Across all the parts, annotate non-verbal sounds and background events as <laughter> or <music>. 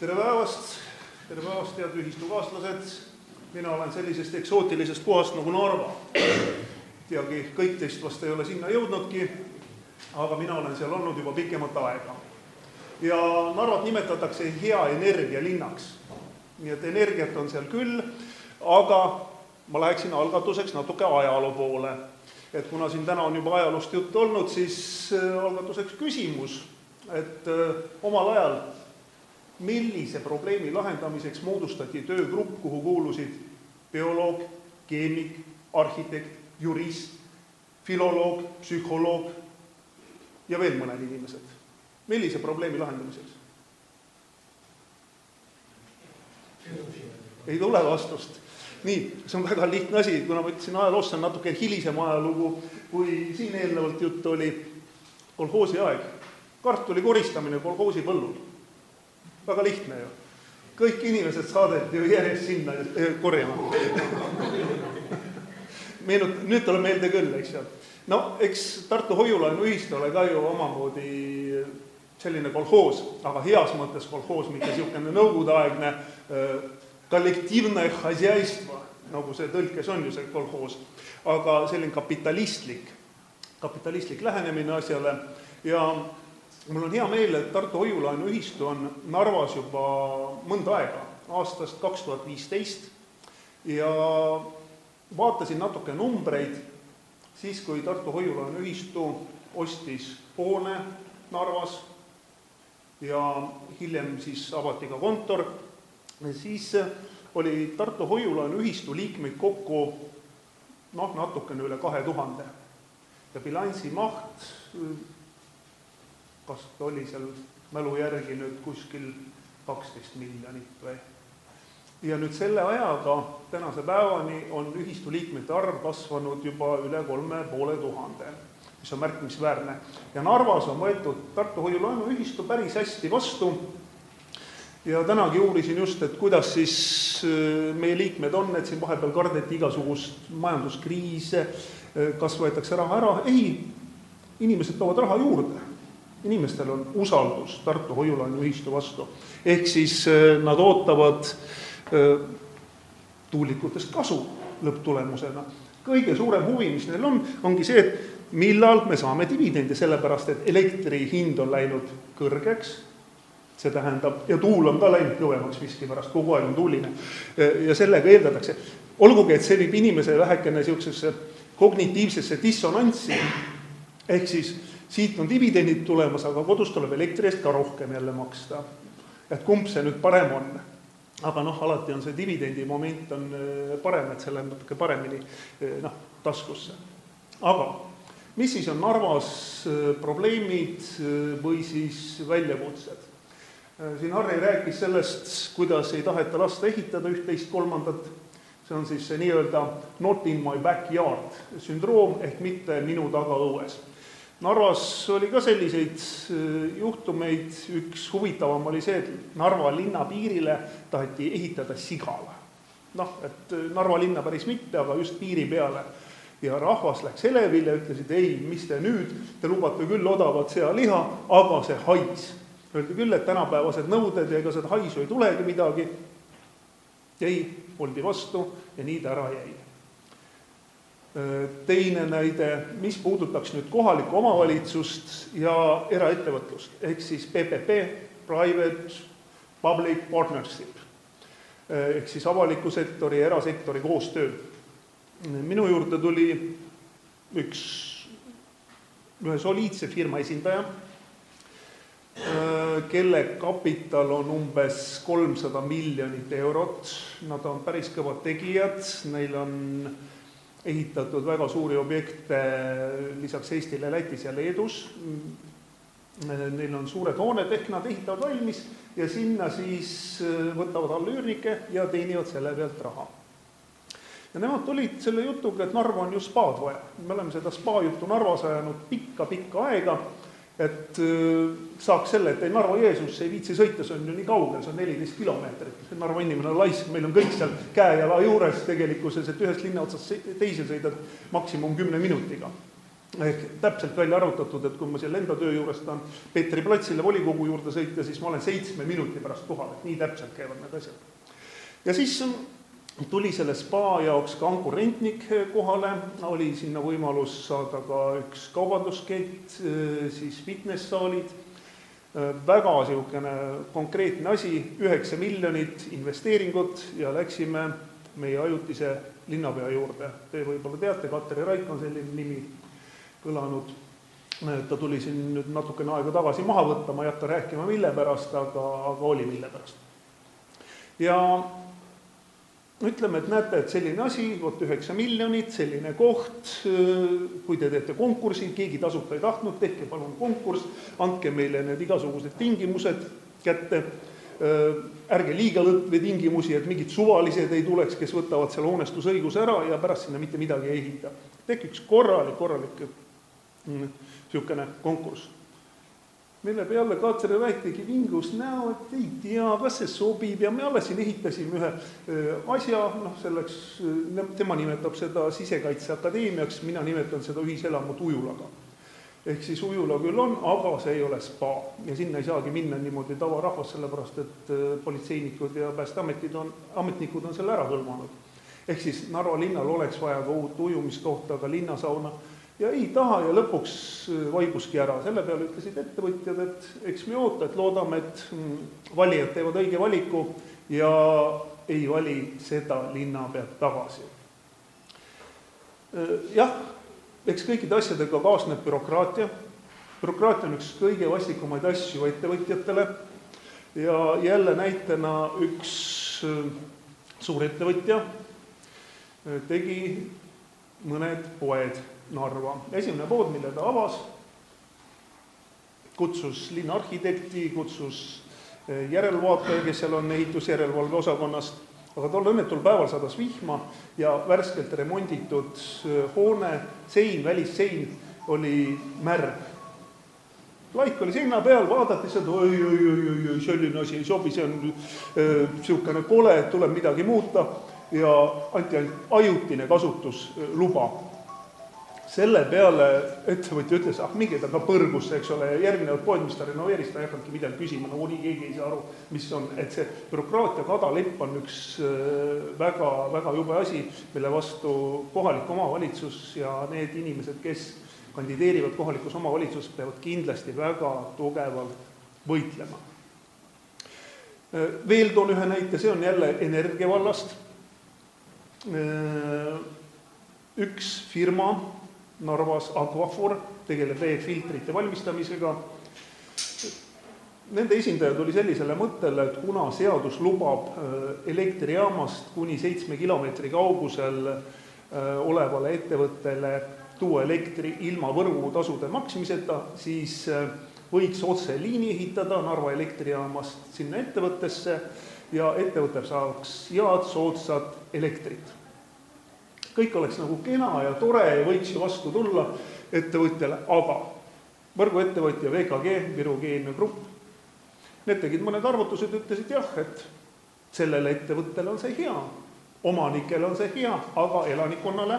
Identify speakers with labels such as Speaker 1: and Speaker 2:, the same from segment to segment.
Speaker 1: tere päevast, tere päevast, head ühistukaaslased. mina olen sellisest eksootilisest kohast nagu Narva. teagi, kõik teist vast ei ole sinna jõudnudki, aga mina olen seal olnud juba pikemat aega. ja Narvat nimetatakse hea energialinnaks. nii et energiat on seal küll, aga ma läheksin algatuseks natuke ajaloo poole. et kuna siin täna on juba ajaloost juttu olnud, siis äh, algatuseks küsimus, et äh, omal ajal millise probleemi lahendamiseks moodustati töögrupp, kuhu kuulusid bioloog, keemik, arhitekt, jurist, filoloog, psühholoog ja veel mõned inimesed. millise probleemi lahendamiseks? ei tule vastust. nii, see on väga lihtne asi, kuna ma ütlesin ajaloost, on natuke hilisem ajalugu, kui siin eelnevalt juttu oli, kolhoosi aeg, kartuli koristamine kolhoosi põllul väga lihtne ju. kõik inimesed saadeti ju järjest sinna korjama meenut-, nüüd tuleb meelde küll, eks ju. no eks Tartu Hoiu-laenuühistu ole ka ju omamoodi selline kolhoos, aga heas mõttes kolhoos, mitte niisugune nõukogudeaegne kollektiivne hosjaistva, nagu see tõlkes on ju see kolhoos, aga selline kapitalistlik, kapitalistlik lähenemine asjale ja mul on hea meel, et Tartu Hoiu-laenuühistu on Narvas juba mõnda aega, aastast kaks tuhat viisteist. Ja vaatasin natuke numbreid, siis kui Tartu Hoiu-laenuühistu ostis hoone Narvas ja hiljem siis avati ka kontor, siis oli Tartu Hoiu-laenuühistu liikmeid kokku noh, natukene üle kahe tuhande. Ja bilansi maht kas ta oli seal mälu järgi nüüd kuskil kaksteist miljonit või. ja nüüd selle ajaga tänase päevani on ühistu liikmete arv kasvanud juba üle kolme poole tuhande, mis on märkimisväärne. ja Narvas on võetud Tartu Hoiu-laenuühistu päris hästi vastu ja tänagi uurisin just, et kuidas siis äh, meie liikmed on, et siin vahepeal kardeti igasugust majanduskriise, äh, kas võetakse raha ära, ei, inimesed toovad raha juurde inimestel on usaldus Tartu Hoiu-laenuühistu vastu. ehk siis äh, nad ootavad äh, tuulikutest kasu lõpptulemusena. kõige suurem huvi, mis neil on, ongi see, et millal me saame dividendi, sellepärast et elektri hind on läinud kõrgeks, see tähendab, ja tuul on ka läinud kõvemaks miskipärast, kogu aeg on tuuline. ja sellega eeldatakse, olgugi et see viib inimese vähekene niisugusesse kognitiivsesse dissonantsi, ehk siis siit on dividendid tulemas, aga kodus tuleb elektri eest ka rohkem jälle maksta. et kumb see nüüd parem on? aga noh, alati on see dividendi moment on äh, parem, et see läheb natuke paremini äh, noh, taskusse. aga mis siis on Narvas äh, probleemid või siis väljakutsed? siin Harri rääkis sellest, kuidas ei taheta lasta ehitada üht-teist-kolmandat, see on siis see nii-öelda not in my backyard sündroom ehk mitte minu tagaõues Narvas oli ka selliseid äh, juhtumeid, üks huvitavam oli see, et Narva linna piirile taheti ehitada sigala. noh, et äh, Narva linna päris mitte, aga just piiri peale. ja rahvas läks elevile, ütlesid ei, mis te nüüd, te lubate küll odavat sealiha, aga see hais. Öeldi küll, et tänapäevased nõuded ja ega seda haisu ei tulegi midagi. ei, oldi vastu ja nii ta ära jäi teine näide, mis puudutaks nüüd kohalikku omavalitsust ja eraettevõtlust, ehk siis PPP, private public partnership, ehk siis avaliku sektori ja erasektori koostöö. minu juurde tuli üks, ühe soliidse firma esindaja, kelle kapital on umbes kolmsada miljonit eurot, nad on päris kõvad tegijad, neil on ehitatud väga suuri objekte lisaks Eestile Lätis ja Leedus. Neil on suured hooned, ehk nad ehitavad valmis ja sinna siis võtavad alla üürnikke ja teenivad selle pealt raha. ja nemad tulid selle jutuga, et Narva on ju spaad vaja. me oleme seda spa juttu Narvas ajanud pikka-pikka aega et äh, saaks selle, et ei Narva Jeesus ei viitsi sõita, see on ju nii kaugel, see on neliteist kilomeetrit. Narva inimene on laisk, meil on kõik seal käe-jala juures tegelikkuses, et ühest linna otsast teise sõidad maksimum kümne minutiga. ehk täpselt välja arvutatud, et kui ma selle enda töö juures tahan Peetri platsile volikogu juurde sõita, siis ma olen seitsme minuti pärast kohal, et nii täpselt käivad need asjad. ja siis tuli selle spa jaoks ka ankurrentnik kohale, oli sinna võimalus saada ka üks kaubanduskett, siis fitness-saalid, väga niisugune konkreetne asi, üheksa miljonit investeeringut ja läksime meie ajutise linnapea juurde. Te võib-olla teate, Katri Raik on selline nimi kõlanud. ta tuli siin nüüd natukene aega tagasi maha võtta, ma ei hakka rääkima, mille pärast, aga, aga oli mille pärast. ja ütleme, et näete, et selline asi, vot üheksa miljonit, selline koht, kui te teete konkursi, keegi tasuta ei tahtnud, tehke palun konkurss, andke meile need igasugused tingimused kätte, ärge liiga lõtve tingimusi, et mingid suvalised ei tuleks, kes võtavad selle hoonestusõiguse ära ja pärast sinna mitte midagi ei ehita. tehke üks korralik, korralik niisugune konkurss. Mille peale Katri Raik tegi vingus näo, et ei tea, kas see sobib ja me alles siin ehitasime ühe asja, noh, selleks, tema nimetab seda Sisekaitseakadeemiaks, mina nimetan seda ühiselamut ujulaga. ehk siis ujula küll on, aga see ei ole spa ja sinna ei saagi minna niimoodi tavarahvas, sellepärast et politseinikud ja päästeametid on, ametnikud on selle ära hõlmanud. ehk siis Narva linnal oleks vaja ka uut ujumiskohta, ka linnasauna ja ei taha ja lõpuks vaibuski ära, selle peale ütlesid ettevõtjad, et eks me oota, et loodame, et valijad teevad õige valiku ja ei vali seda linnapead tagasi. jah, eks kõikide asjadega kaasneb bürokraatia, bürokraatia on üks kõige vastikumaid asju ettevõtjatele. Ja jälle näitena üks suurettevõtja tegi mõned poed Narva. esimene pood, mille ta avas, kutsus linnaarhitekti, kutsus järelvaataja, kes seal on ehitusjärelevalve osakonnast, aga tol õnnetul päeval sadas vihma ja värskelt remonditud hoone sein, välissein oli märg. laik oli seina peal, vaadati seda, oi, oi, oi, oi, oi, selline asi ei sobi, see on niisugune kole, tuleb midagi muuta ja anti ainult ajutine kasutusluba selle peale ettevõtja ütles, ah minge ta ka põrgusse, eks ole, ja järgnevad poed, mis ta renoveeris, ta ei hakanudki midagi küsima, nagunii keegi ei saa aru, mis on, et see bürokraatia kadalipp on üks väga, väga jube asi, mille vastu kohalik omavalitsus ja need inimesed, kes kandideerivad kohalikus omavalitsuses, peavad kindlasti väga tugevalt võitlema. veel toon ühe näite, see on jälle energia vallast. üks firma Narvas Aquafor tegeleb veefiltrite valmistamisega. Nende esindaja tuli sellisele mõttele, et kuna seadus lubab elektrijaamast kuni seitsme kilomeetri kaugusel olevale ettevõttele tuua elektri ilma võrgutasude maksmiseta, siis võiks otseliini ehitada Narva elektrijaamast sinna ettevõttesse ja ettevõte saaks head soodsat elektrit kõik oleks nagu kena ja tore ja võiks ju vastu tulla ettevõtjale, aga võrguettevõtja VKG, Viru Keemiagrupp, need tegid mõned arvutused, ütlesid jah, et sellele ettevõttele on see hea, omanikele on see hea, aga elanikkonnale,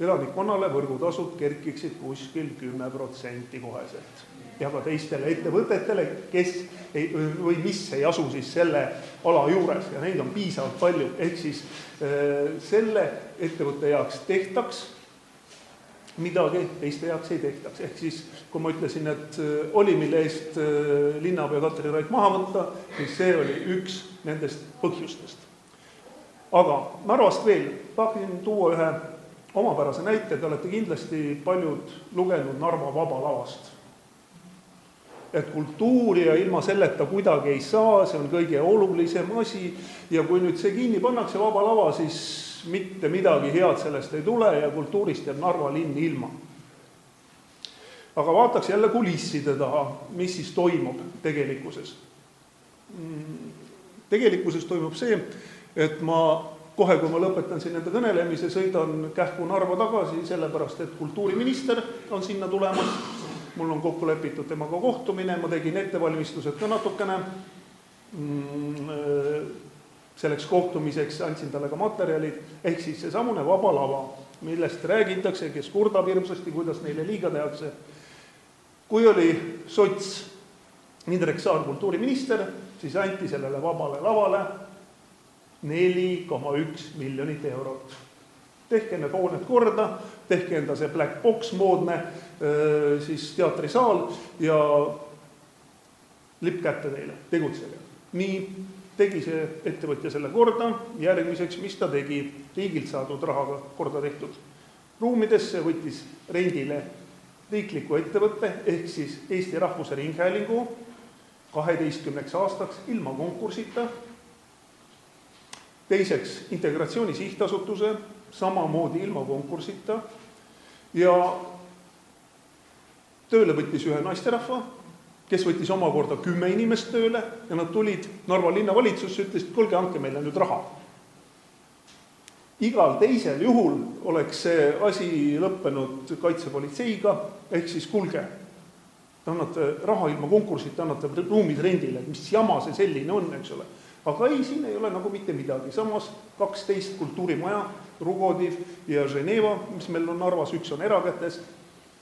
Speaker 1: elanikkonnale võrgutasud kerkiksid kuskil kümme protsenti koheselt ja ka teistele ettevõtetele, kes ei, või mis ei asu siis selle ala juures ja neid on piisavalt palju, ehk siis äh, selle ettevõtte jaoks tehtaks midagi, teiste jaoks ei tehtaks, ehk siis kui ma ütlesin, et äh, oli, mille eest äh, linnapea Katri Raik maha võtta, siis see oli üks nendest põhjustest. aga Narvast veel, tahtsin tuua ühe omapärase näite, te olete kindlasti paljud lugenud Narva Vaba Lavast et kultuuri ja ilma selleta kuidagi ei saa, see on kõige olulisem asi ja kui nüüd see kinni pannakse, Vaba Lava, siis mitte midagi head sellest ei tule ja kultuurist jääb Narva linn ilma. aga vaataks jälle kulisside taha, mis siis toimub tegelikkuses. tegelikkuses toimub see, et ma kohe, kui ma lõpetan siin enda kõnelemise, sõidan kähku Narva tagasi, sellepärast et kultuuriminister on sinna tulemas mul on kokku lepitud temaga kohtumine, ma tegin ettevalmistused ka natukene mm, selleks kohtumiseks, andsin talle ka materjalid, ehk siis seesamune Vaba Lava. millest räägitakse, kes kurdab hirmsasti, kuidas neile liiga tehakse. kui oli sots Indrek Saar kultuuriminister, siis anti sellele vabale lavale neli koma üks miljonit eurot. tehke need hooned korda, tehke enda see black box moodne siis teatrisaal ja lipp kätte teile, tegutsege. nii tegi see ettevõtja selle korda, järgmiseks, mis ta tegi, riigilt saadud rahaga korda tehtud ruumidesse võttis rendile riikliku ettevõtte ehk siis Eesti Rahvusringhäälingu kaheteistkümneks aastaks ilma konkursita. teiseks Integratsiooni Sihtasutuse samamoodi ilma konkursita ja tööle võttis ühe naisterahva, kes võttis omakorda kümme inimest tööle ja nad tulid Narva linnavalitsusse, ütlesid, kuulge, andke meile nüüd raha. igal teisel juhul oleks see asi lõppenud kaitsepolitseiga, ehk siis kuulge, te annate raha ilma konkursita, annate ruumid rendile, mis jama see selline on, eks ole. aga ei, siin ei ole nagu mitte midagi, samas kaksteist kultuurimaja, Rugodiv ja Ženeva, mis meil on Narvas, üks on erakätes,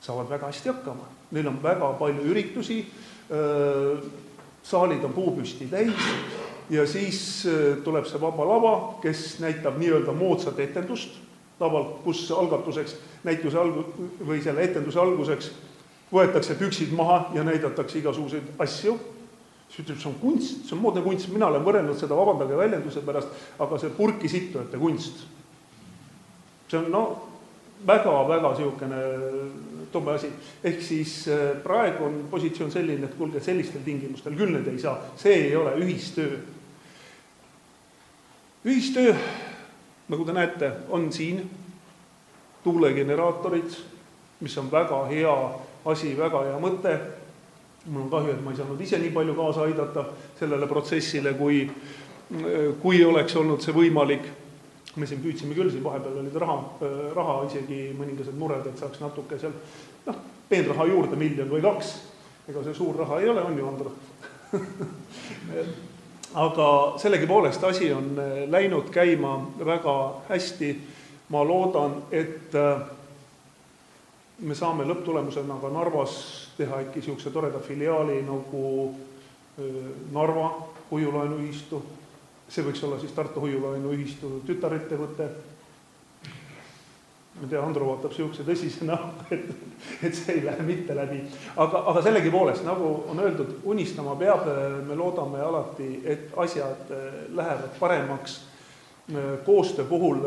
Speaker 1: saavad väga hästi hakkama, neil on väga palju üritusi, saalid on puupüsti täis ja siis tuleb see Vaba Lava, kes näitab nii-öelda moodsat etendust, laval, kus algatuseks, näituse algu- või selle etenduse alguseks võetakse püksid maha ja näidatakse igasuguseid asju, siis ütleb, see on kunst, see on moodne kunst, mina olen võrrelnud seda, vabandage väljenduse pärast, aga see purki sittujate kunst. see on no väga-väga niisugune tobe asi, ehk siis praegu on positsioon selline, et kuulge, sellistel tingimustel küll need ei saa, see ei ole ühistöö. ühistöö, nagu te näete, on siin tuulegeneraatorid, mis on väga hea asi, väga hea mõte. mul on kahju, et ma ei saanud ise nii palju kaasa aidata sellele protsessile, kui, kui oleks olnud see võimalik. Me siin püüdsime küll, siin vahepeal olid raha, raha isegi mõningased mured, et saaks natuke seal noh, peenraha juurde, miljon või kaks. ega see suur raha ei ole, on ju, Andro <laughs> aga sellegipoolest asi on läinud käima väga hästi. ma loodan, et me saame lõpptulemusena ka Narvas teha äkki niisuguse toreda filiaali nagu Narva hoiulaenuühistu, see võiks olla siis Tartu Hoiulaenuühistu tütarettevõte, ma ei tea, Andro vaatab niisuguse tõsise näoga, et, et see ei lähe mitte läbi. aga, aga sellegipoolest, nagu on öeldud, unistama peab, me loodame alati, et asjad lähevad paremaks. koostöö puhul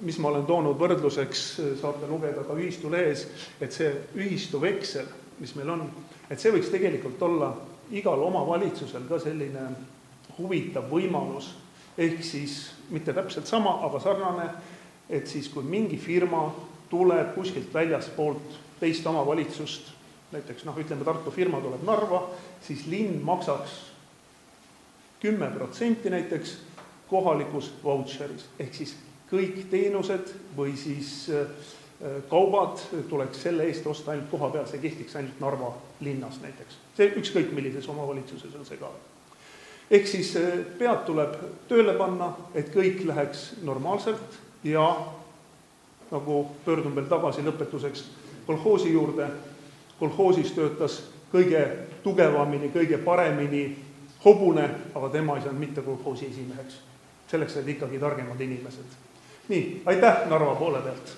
Speaker 1: mis ma olen toonud võrdluseks, saate lugeda ka ühistu lehes, et see ühistu veksel, mis meil on, et see võiks tegelikult olla igal omavalitsusel ka selline huvitav võimalus, ehk siis mitte täpselt sama, aga sarnane, et siis, kui mingi firma tuleb kuskilt väljaspoolt teist omavalitsust, näiteks noh, ütleme Tartu firma tuleb Narva, siis linn maksaks kümme protsenti näiteks kohalikus vautšeris, ehk siis kõik teenused või siis kaubad tuleks selle eest osta ainult koha peal, see kehtiks ainult Narva linnas näiteks. see ükskõik millises omavalitsuses on see ka. Ehk siis pead tuleb tööle panna, et kõik läheks normaalselt ja nagu pöördun veel tagasi lõpetuseks kolhoosi juurde, kolhoosis töötas kõige tugevamini, kõige paremini hobune, aga tema ei saanud mitte kolhoosi esimeheks. selleks olid ikkagi targemad inimesed nii, aitäh Narva poole pealt!